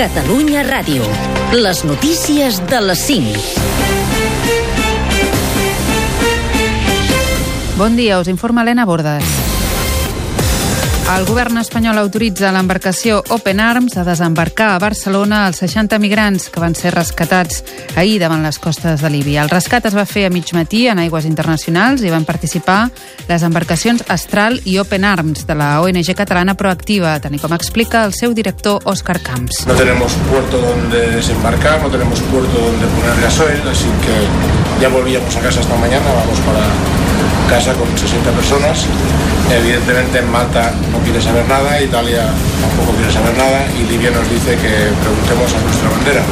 Catalunya Ràdio. Les notícies de les 5. Bon dia, us informa Helena Bordes. El govern espanyol autoritza l'embarcació Open Arms a desembarcar a Barcelona els 60 migrants que van ser rescatats ahir davant les costes de Líbia. El rescat es va fer a mig matí en aigües internacionals i van participar les embarcacions Astral i Open Arms de la ONG catalana Proactiva, tant com explica el seu director Òscar Camps. No tenemos puerto donde desembarcar, no tenemos puerto donde poner gasoil, así que ya volvíamos a casa esta mañana, vamos para casa con 60 personas. Evidentemente en Malta no quiere saber nada, Italia tampoco quiere saber nada y Libia nos dice que preguntemos a nuestra bandera.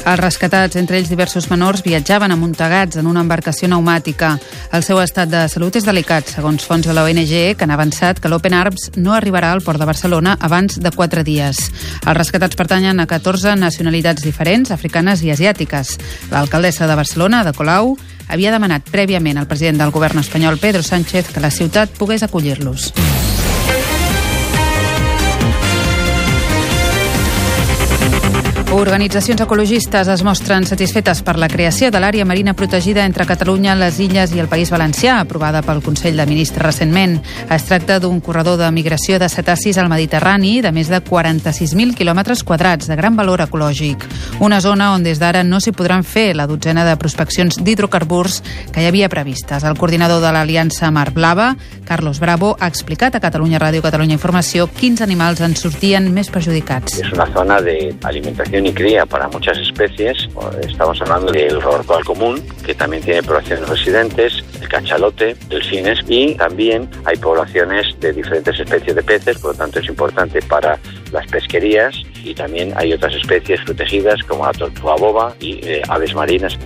Els rescatats, entre ells diversos menors, viatjaven amuntegats en una embarcació pneumàtica. El seu estat de salut és delicat, segons fons de la ONG, que han avançat que l'Open Arms no arribarà al port de Barcelona abans de quatre dies. Els rescatats pertanyen a 14 nacionalitats diferents, africanes i asiàtiques. L'alcaldessa de Barcelona, de Colau, havia demanat prèviament al president del govern espanyol, Pedro Sánchez, que la ciutat pogués acollir-los. Organitzacions ecologistes es mostren satisfetes per la creació de l'àrea marina protegida entre Catalunya, les Illes i el País Valencià, aprovada pel Consell de Ministres recentment. Es tracta d'un corredor de migració de cetacis al Mediterrani de més de 46.000 quilòmetres quadrats de gran valor ecològic. Una zona on des d'ara no s'hi podran fer la dotzena de prospeccions d'hidrocarburs que hi havia previstes. El coordinador de l'Aliança Mar Blava, Carlos Bravo, ha explicat a Catalunya Ràdio Catalunya Informació quins animals en sortien més perjudicats. Es una zona de alimentación y cría para muchas especies. Estamos hablando del rorcual común, que también tiene poblaciones residentes, el cachalote, delfines y también hay poblaciones de diferentes especies de peces, por lo tanto es importante para las pesquerías y también hay otras especies protegidas como la tortuga boba y eh, aves marinas.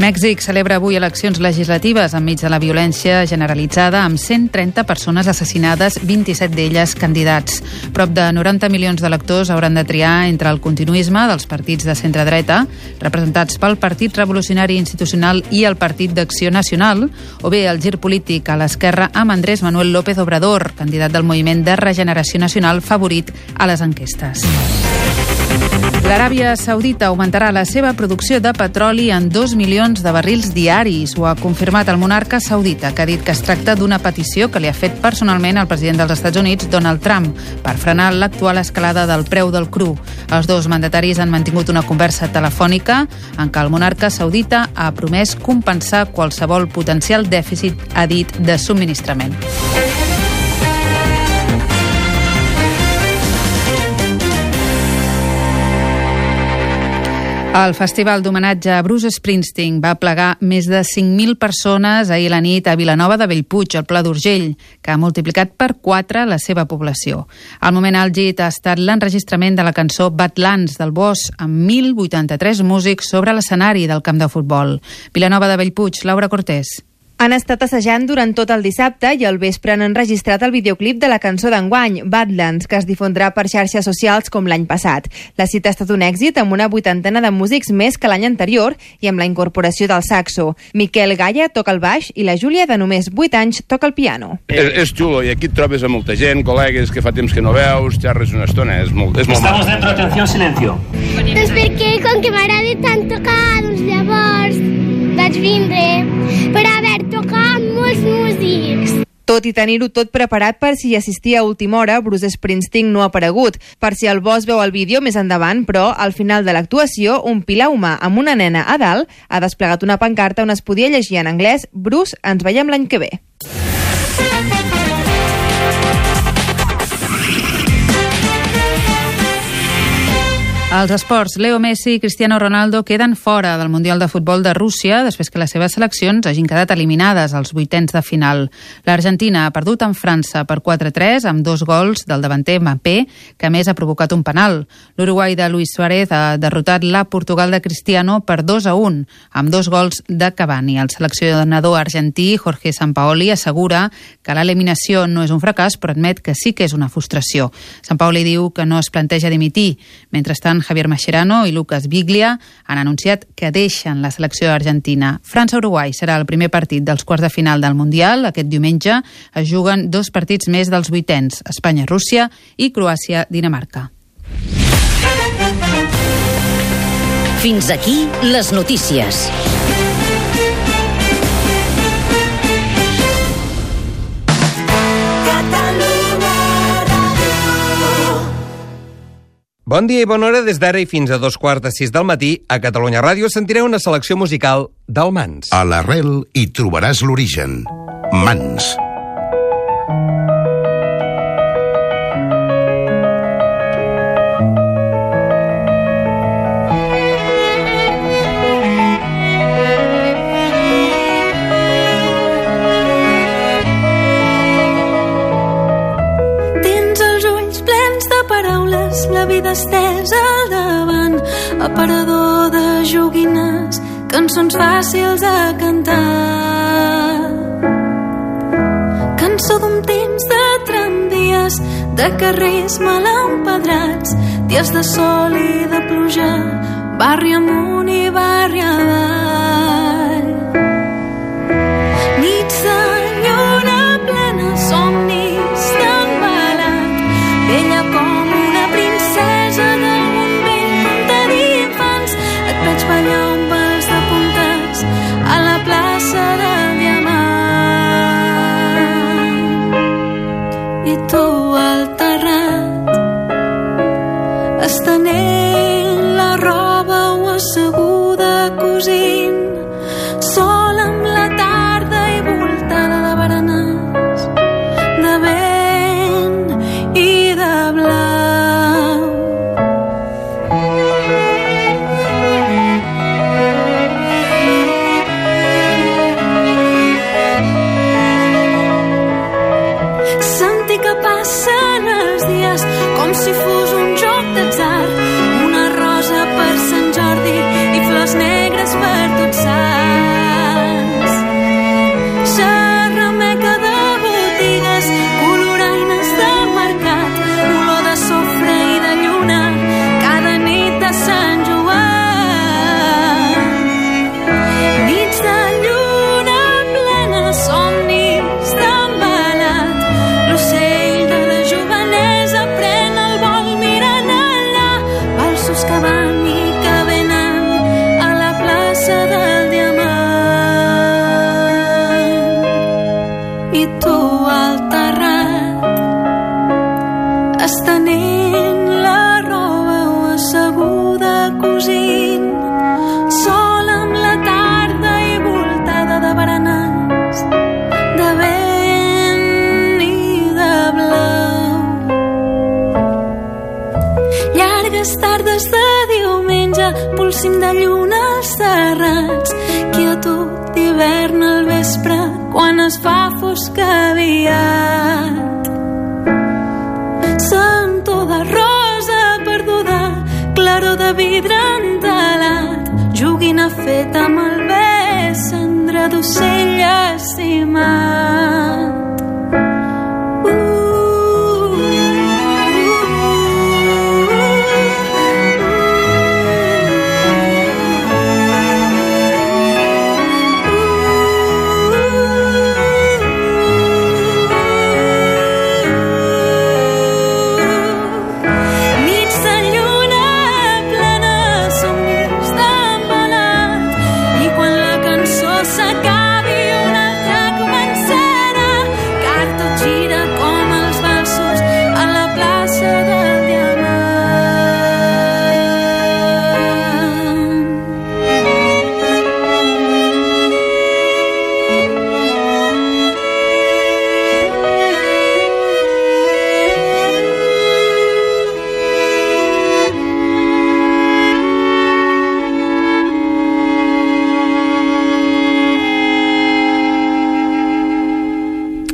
Mèxic celebra avui eleccions legislatives enmig de la violència generalitzada amb 130 persones assassinades, 27 d'elles candidats. Prop de 90 milions d'electors hauran de triar entre el continuisme dels partits de centre-dreta, representats pel Partit Revolucionari Institucional i el Partit d'Acció Nacional, o bé el gir polític a l'esquerra amb Andrés Manuel López Obrador, candidat del moviment de regeneració nacional favorit a les enquestes. L'Aràbia Saudita augmentarà la seva producció de petroli en 2 milions de barrils diaris. Ho ha confirmat el monarca saudita, que ha dit que es tracta d'una petició que li ha fet personalment el president dels Estats Units, Donald Trump, per frenar l'actual escalada del preu del cru. Els dos mandataris han mantingut una conversa telefònica en què el monarca saudita ha promès compensar qualsevol potencial dèficit, ha dit, de subministrament. El festival d'homenatge a Bruce Springsteen va plegar més de 5.000 persones ahir la nit a Vilanova de Bellpuig, al Pla d'Urgell, que ha multiplicat per 4 la seva població. El moment àlgid ha estat l'enregistrament de la cançó Badlands del Bosch, amb 1.083 músics sobre l'escenari del camp de futbol. Vilanova de Bellpuig, Laura Cortés. Han estat assajant durant tot el dissabte i al vespre han enregistrat el videoclip de la cançó d'enguany, Badlands, que es difondrà per xarxes socials com l'any passat. La cita ha estat un èxit amb una vuitantena de músics més que l'any anterior i amb la incorporació del saxo. Miquel Gaia toca el baix i la Júlia, de només 8 anys, toca el piano. És, és xulo, i aquí et trobes a molta gent, col·legues que fa temps que no veus, xerres una estona, és molt, és molt Estamos dentro, atención, silencio. Doncs perquè com que m'agrada tant tocar, doncs llavors vaig vindre per haver tocat molts músics. Tot i tenir-ho tot preparat per si hi assistia a última hora, Bruce Springsteen no ha aparegut. Per si el boss veu el vídeo més endavant, però al final de l'actuació, un pilar humà amb una nena a dalt ha desplegat una pancarta on es podia llegir en anglès Bruce, ens veiem l'any que ve. Als esports, Leo Messi i Cristiano Ronaldo queden fora del Mundial de Futbol de Rússia després que les seves seleccions hagin quedat eliminades als vuitens de final. L'Argentina ha perdut en França per 4-3 amb dos gols del davanter Mbappé, que més ha provocat un penal. L'Uruguai de Luis Suárez ha derrotat la Portugal de Cristiano per 2-1 amb dos gols de Cavani. El seleccionador argentí Jorge Sampaoli assegura que l'eliminació no és un fracàs, però admet que sí que és una frustració. Sampaoli diu que no es planteja dimitir. Mentrestant, Javier Mascherano i Lucas Biglia han anunciat que deixen la selecció argentina. França-Uruguai serà el primer partit dels quarts de final del Mundial. Aquest diumenge es juguen dos partits més dels vuitens, Espanya-Rússia i Croàcia-Dinamarca. Fins aquí les notícies. Bon dia i bona hora des d'ara i fins a dos quarts de sis del matí a Catalunya Ràdio sentireu una selecció musical del Mans. A l'arrel hi trobaràs l'origen. Mans. Estesa al davant, aparador de joguines, cançons fàcils de cantar. Cançó d'un temps de tramvies, de carrers mal empedrats, dies de sol i de pluja, barri amunt i barri avall. music.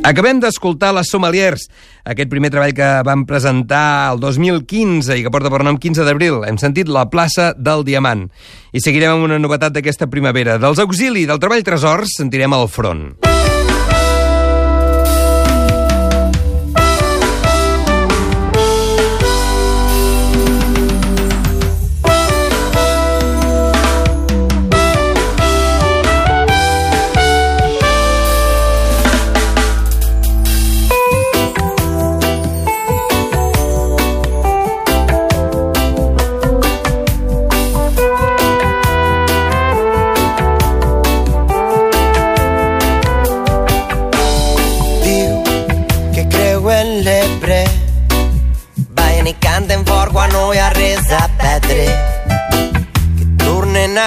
Acabem d'escoltar les Sommeliers, aquest primer treball que vam presentar el 2015 i que porta per nom 15 d'abril. Hem sentit la plaça del Diamant. I seguirem amb una novetat d'aquesta primavera. Dels auxili del treball tresors sentirem el front. setembre.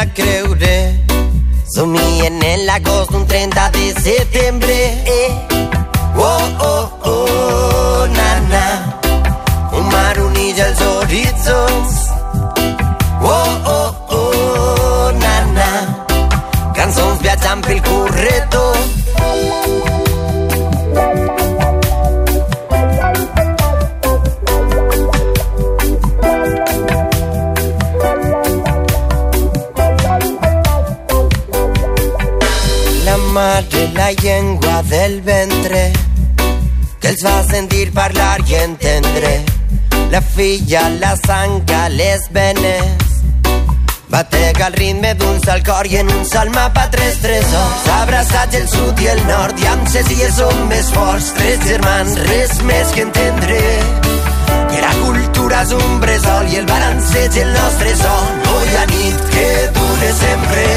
Tornen a creure. Somien en l'agost d'un 30 de setembre. Eh. Oh, oh, oh, na, na. Un mar uneix els horitzons. Oh, oh, oh, na, na. Cançons viatjant pel corredor. La llengua del ventre que els va sentir parlar i entendre. La filla, la sang les venes Batega el ritme d'un sol cor i en un sol mapa tres tresors. Abraçats el sud i el nord i amb ses illes som més forts. Tres germans, res més que entendre. Que la cultura és un bressol i el balanceig el nostre son. No hi ha nit que dure sempre.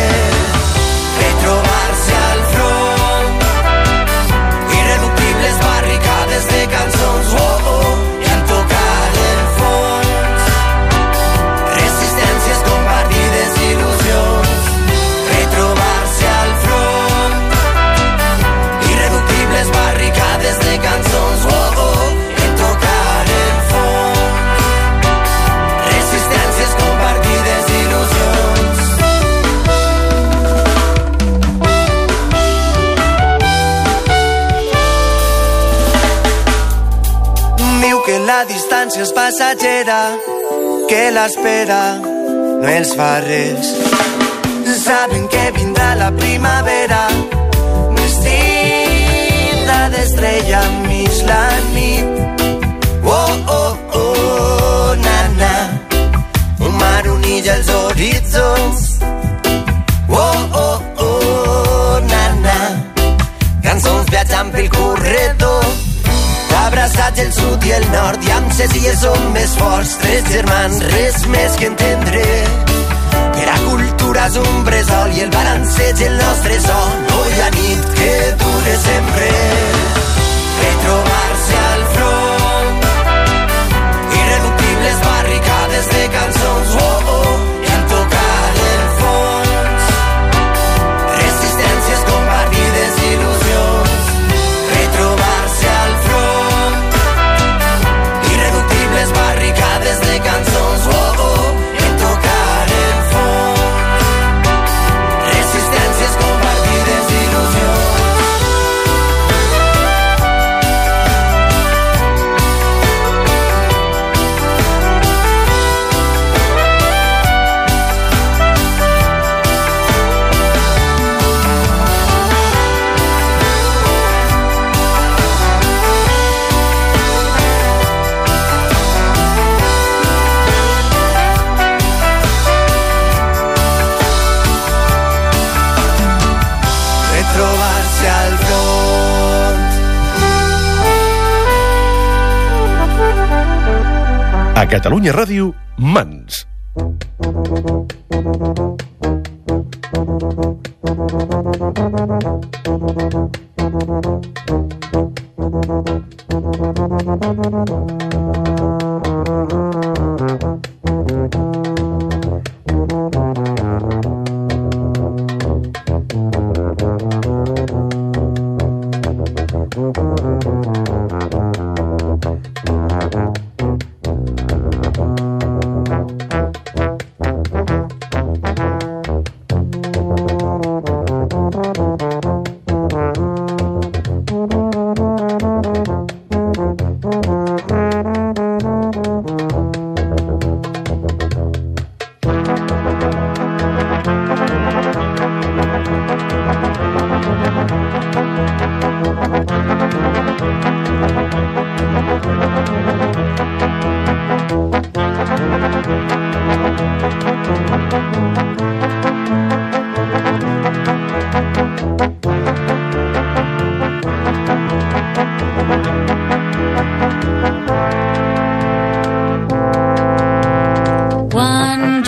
Distància és passatgera, que l'espera no els fa res. Saben que vindrà la primavera, vestida d'estrella mig la nit. Oh, oh, oh, na, na, un mar uneix els horitzons. Oh, oh, oh, na, na, cançons viatjant pel corredor. Abraçats el sud i el nord i amb ses illes som més forts. Tres germans, res més que entendre. Que la cultura és un bressol i el balanceig el nostre son. No hi ha nit que dure sempre. Retrobar-se al front. Irreductibles barricades de cançons. Catalunya Ràdio, Mans.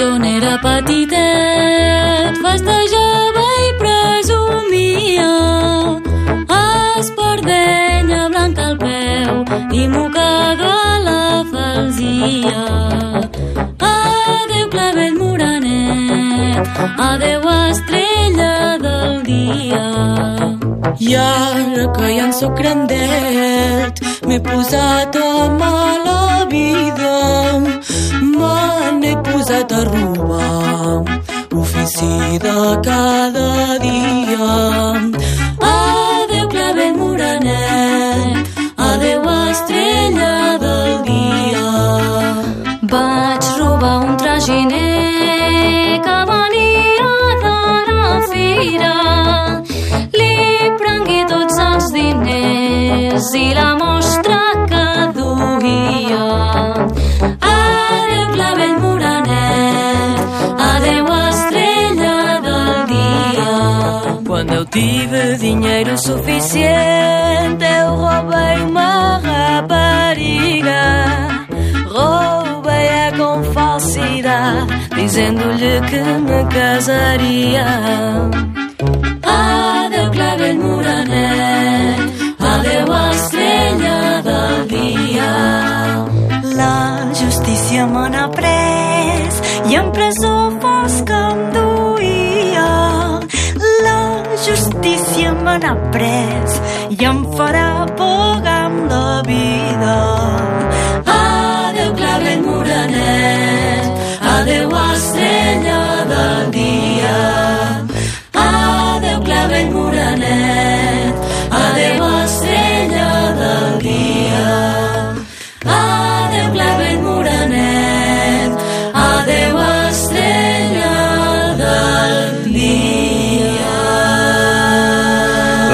Quan jo n'era petitet, festejava i presumia espardenya blanca al peu i moca dia. Adeu, clavell morenet, adeu, estrella del dia. I ara que ja en sóc grandet, m'he posat a mala vida. Me n'he posat a robar l'ofici de cada dia. Adeu, clavell morenet, adeu, estrella del dia. Vaig robar un traginer que venia de la fira. Li prengué tots els diners i la tive dinheiro suficiente, eu roubei uma rapariga. Roubei-a com falsidade, dizendo-lhe que me casaria. Adeu, clavell morenet, adeu, estrella del dia. La justícia me n'ha pres i en presó fosca em justícia me n'ha pres i em farà pagar amb la vida. Adeu, clavell morenet, adeu, estrella del dia.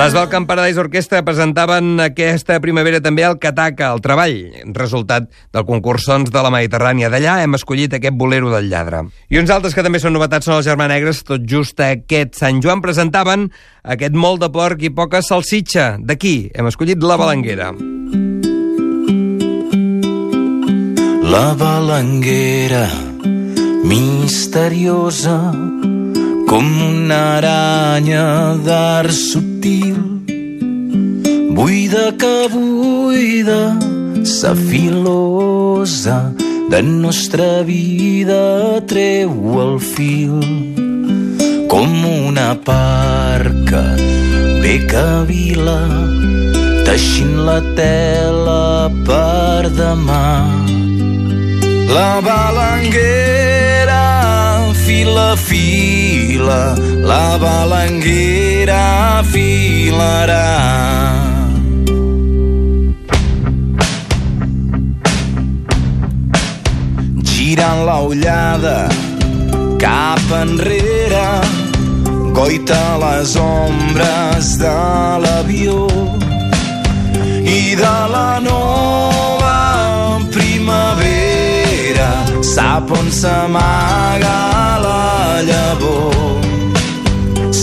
Les Balkan Paradise Orquestra presentaven aquesta primavera també el Cataca, el treball, resultat del concurs Sons de la Mediterrània. D'allà hem escollit aquest bolero del lladre. I uns altres que també són novetats són els Germanegres, tot just aquest Sant Joan presentaven aquest molt de porc i poca salsitxa. D'aquí hem escollit la balanguera. La balanguera misteriosa com una aranya d'art subtil buida que buida sa filosa de nostra vida treu el fil. Com una parca bé que vila teixint la tela per demà. La balanguera fila fila la balanguera filarà girant la ullada cap enrere goita les ombres de l'avió. I de la nova primavera sap on s'amaga la llavor.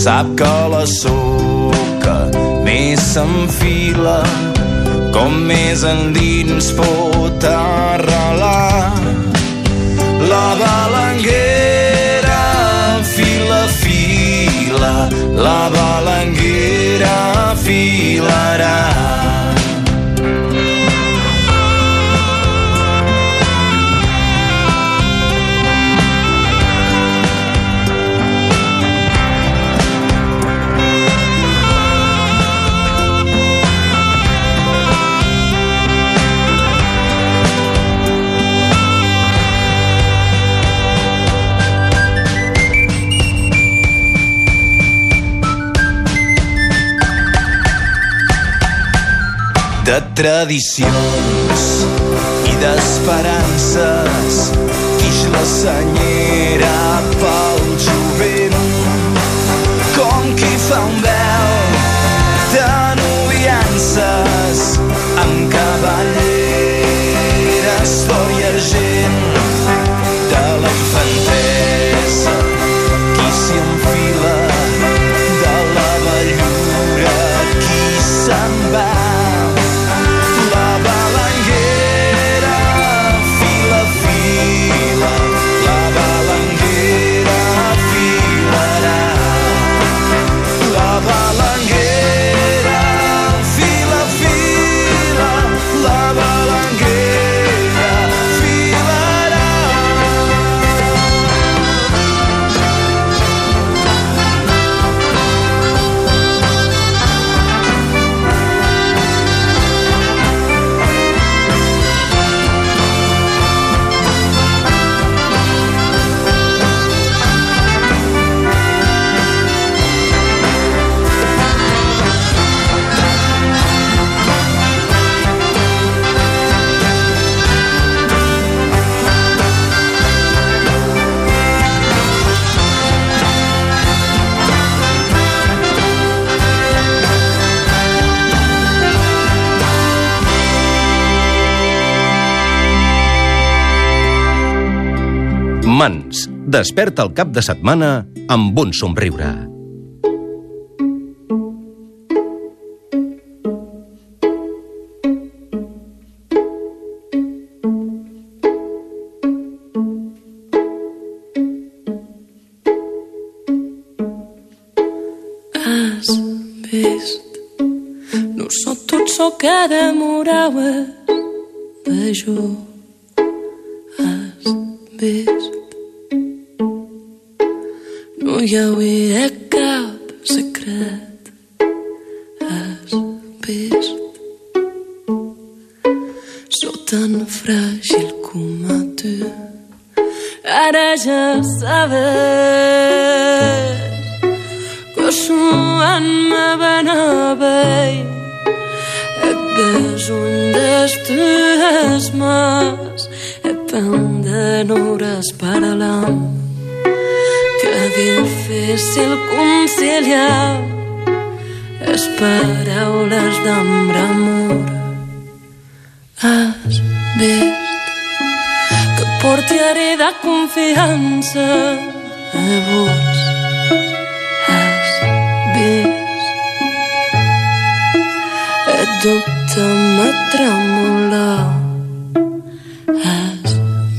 Sap que la soca més s'enfila com més endins pot arrelar. La balanguera fila fila la balanguera filarà tradicions i d'esperances. Quix la senyera desperta el cap de setmana amb un somriure. Que demoraues de jo. Has vist No hi hauria cap secret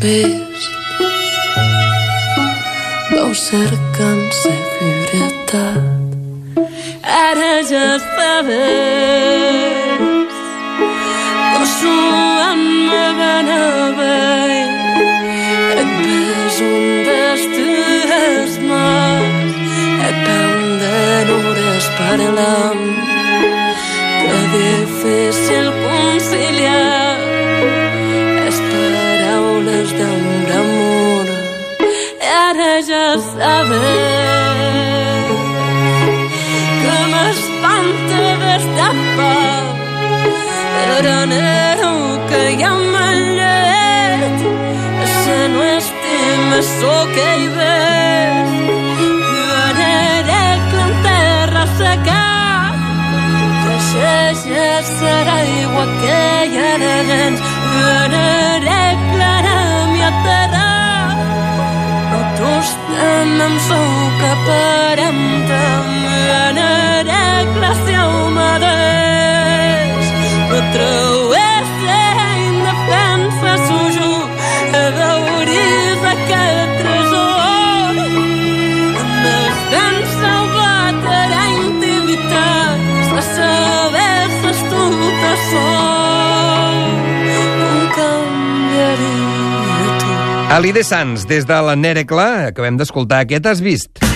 vist vau cercant seguretat ara ja sabes Koşuanma bana bey Et besun destes mas Et hores parlant Que difícil ja sabes Que m'espanta destapar granero que hi ha mallet se no estima so que hi ves granere que en terra seca deixeja serà aigua que hi ha dents granere clara temem sou paremtem granere gràcia Alide des de la Nerecla, acabem d'escoltar aquest Has vist?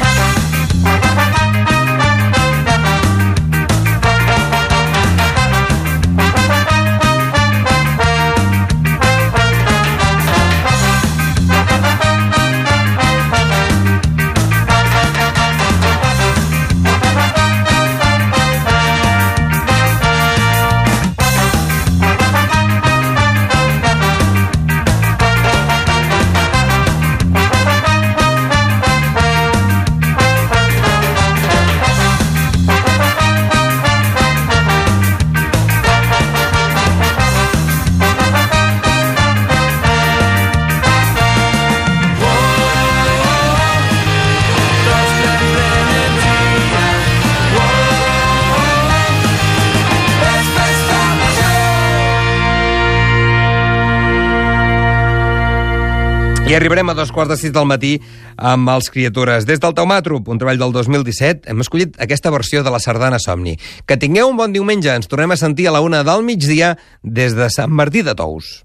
I arribarem a dos quarts de sis del matí amb els Criatures. Des del Taumàtrop, un treball del 2017, hem escollit aquesta versió de la sardana Somni. Que tingueu un bon diumenge. Ens tornem a sentir a la una del migdia des de Sant Martí de Tous.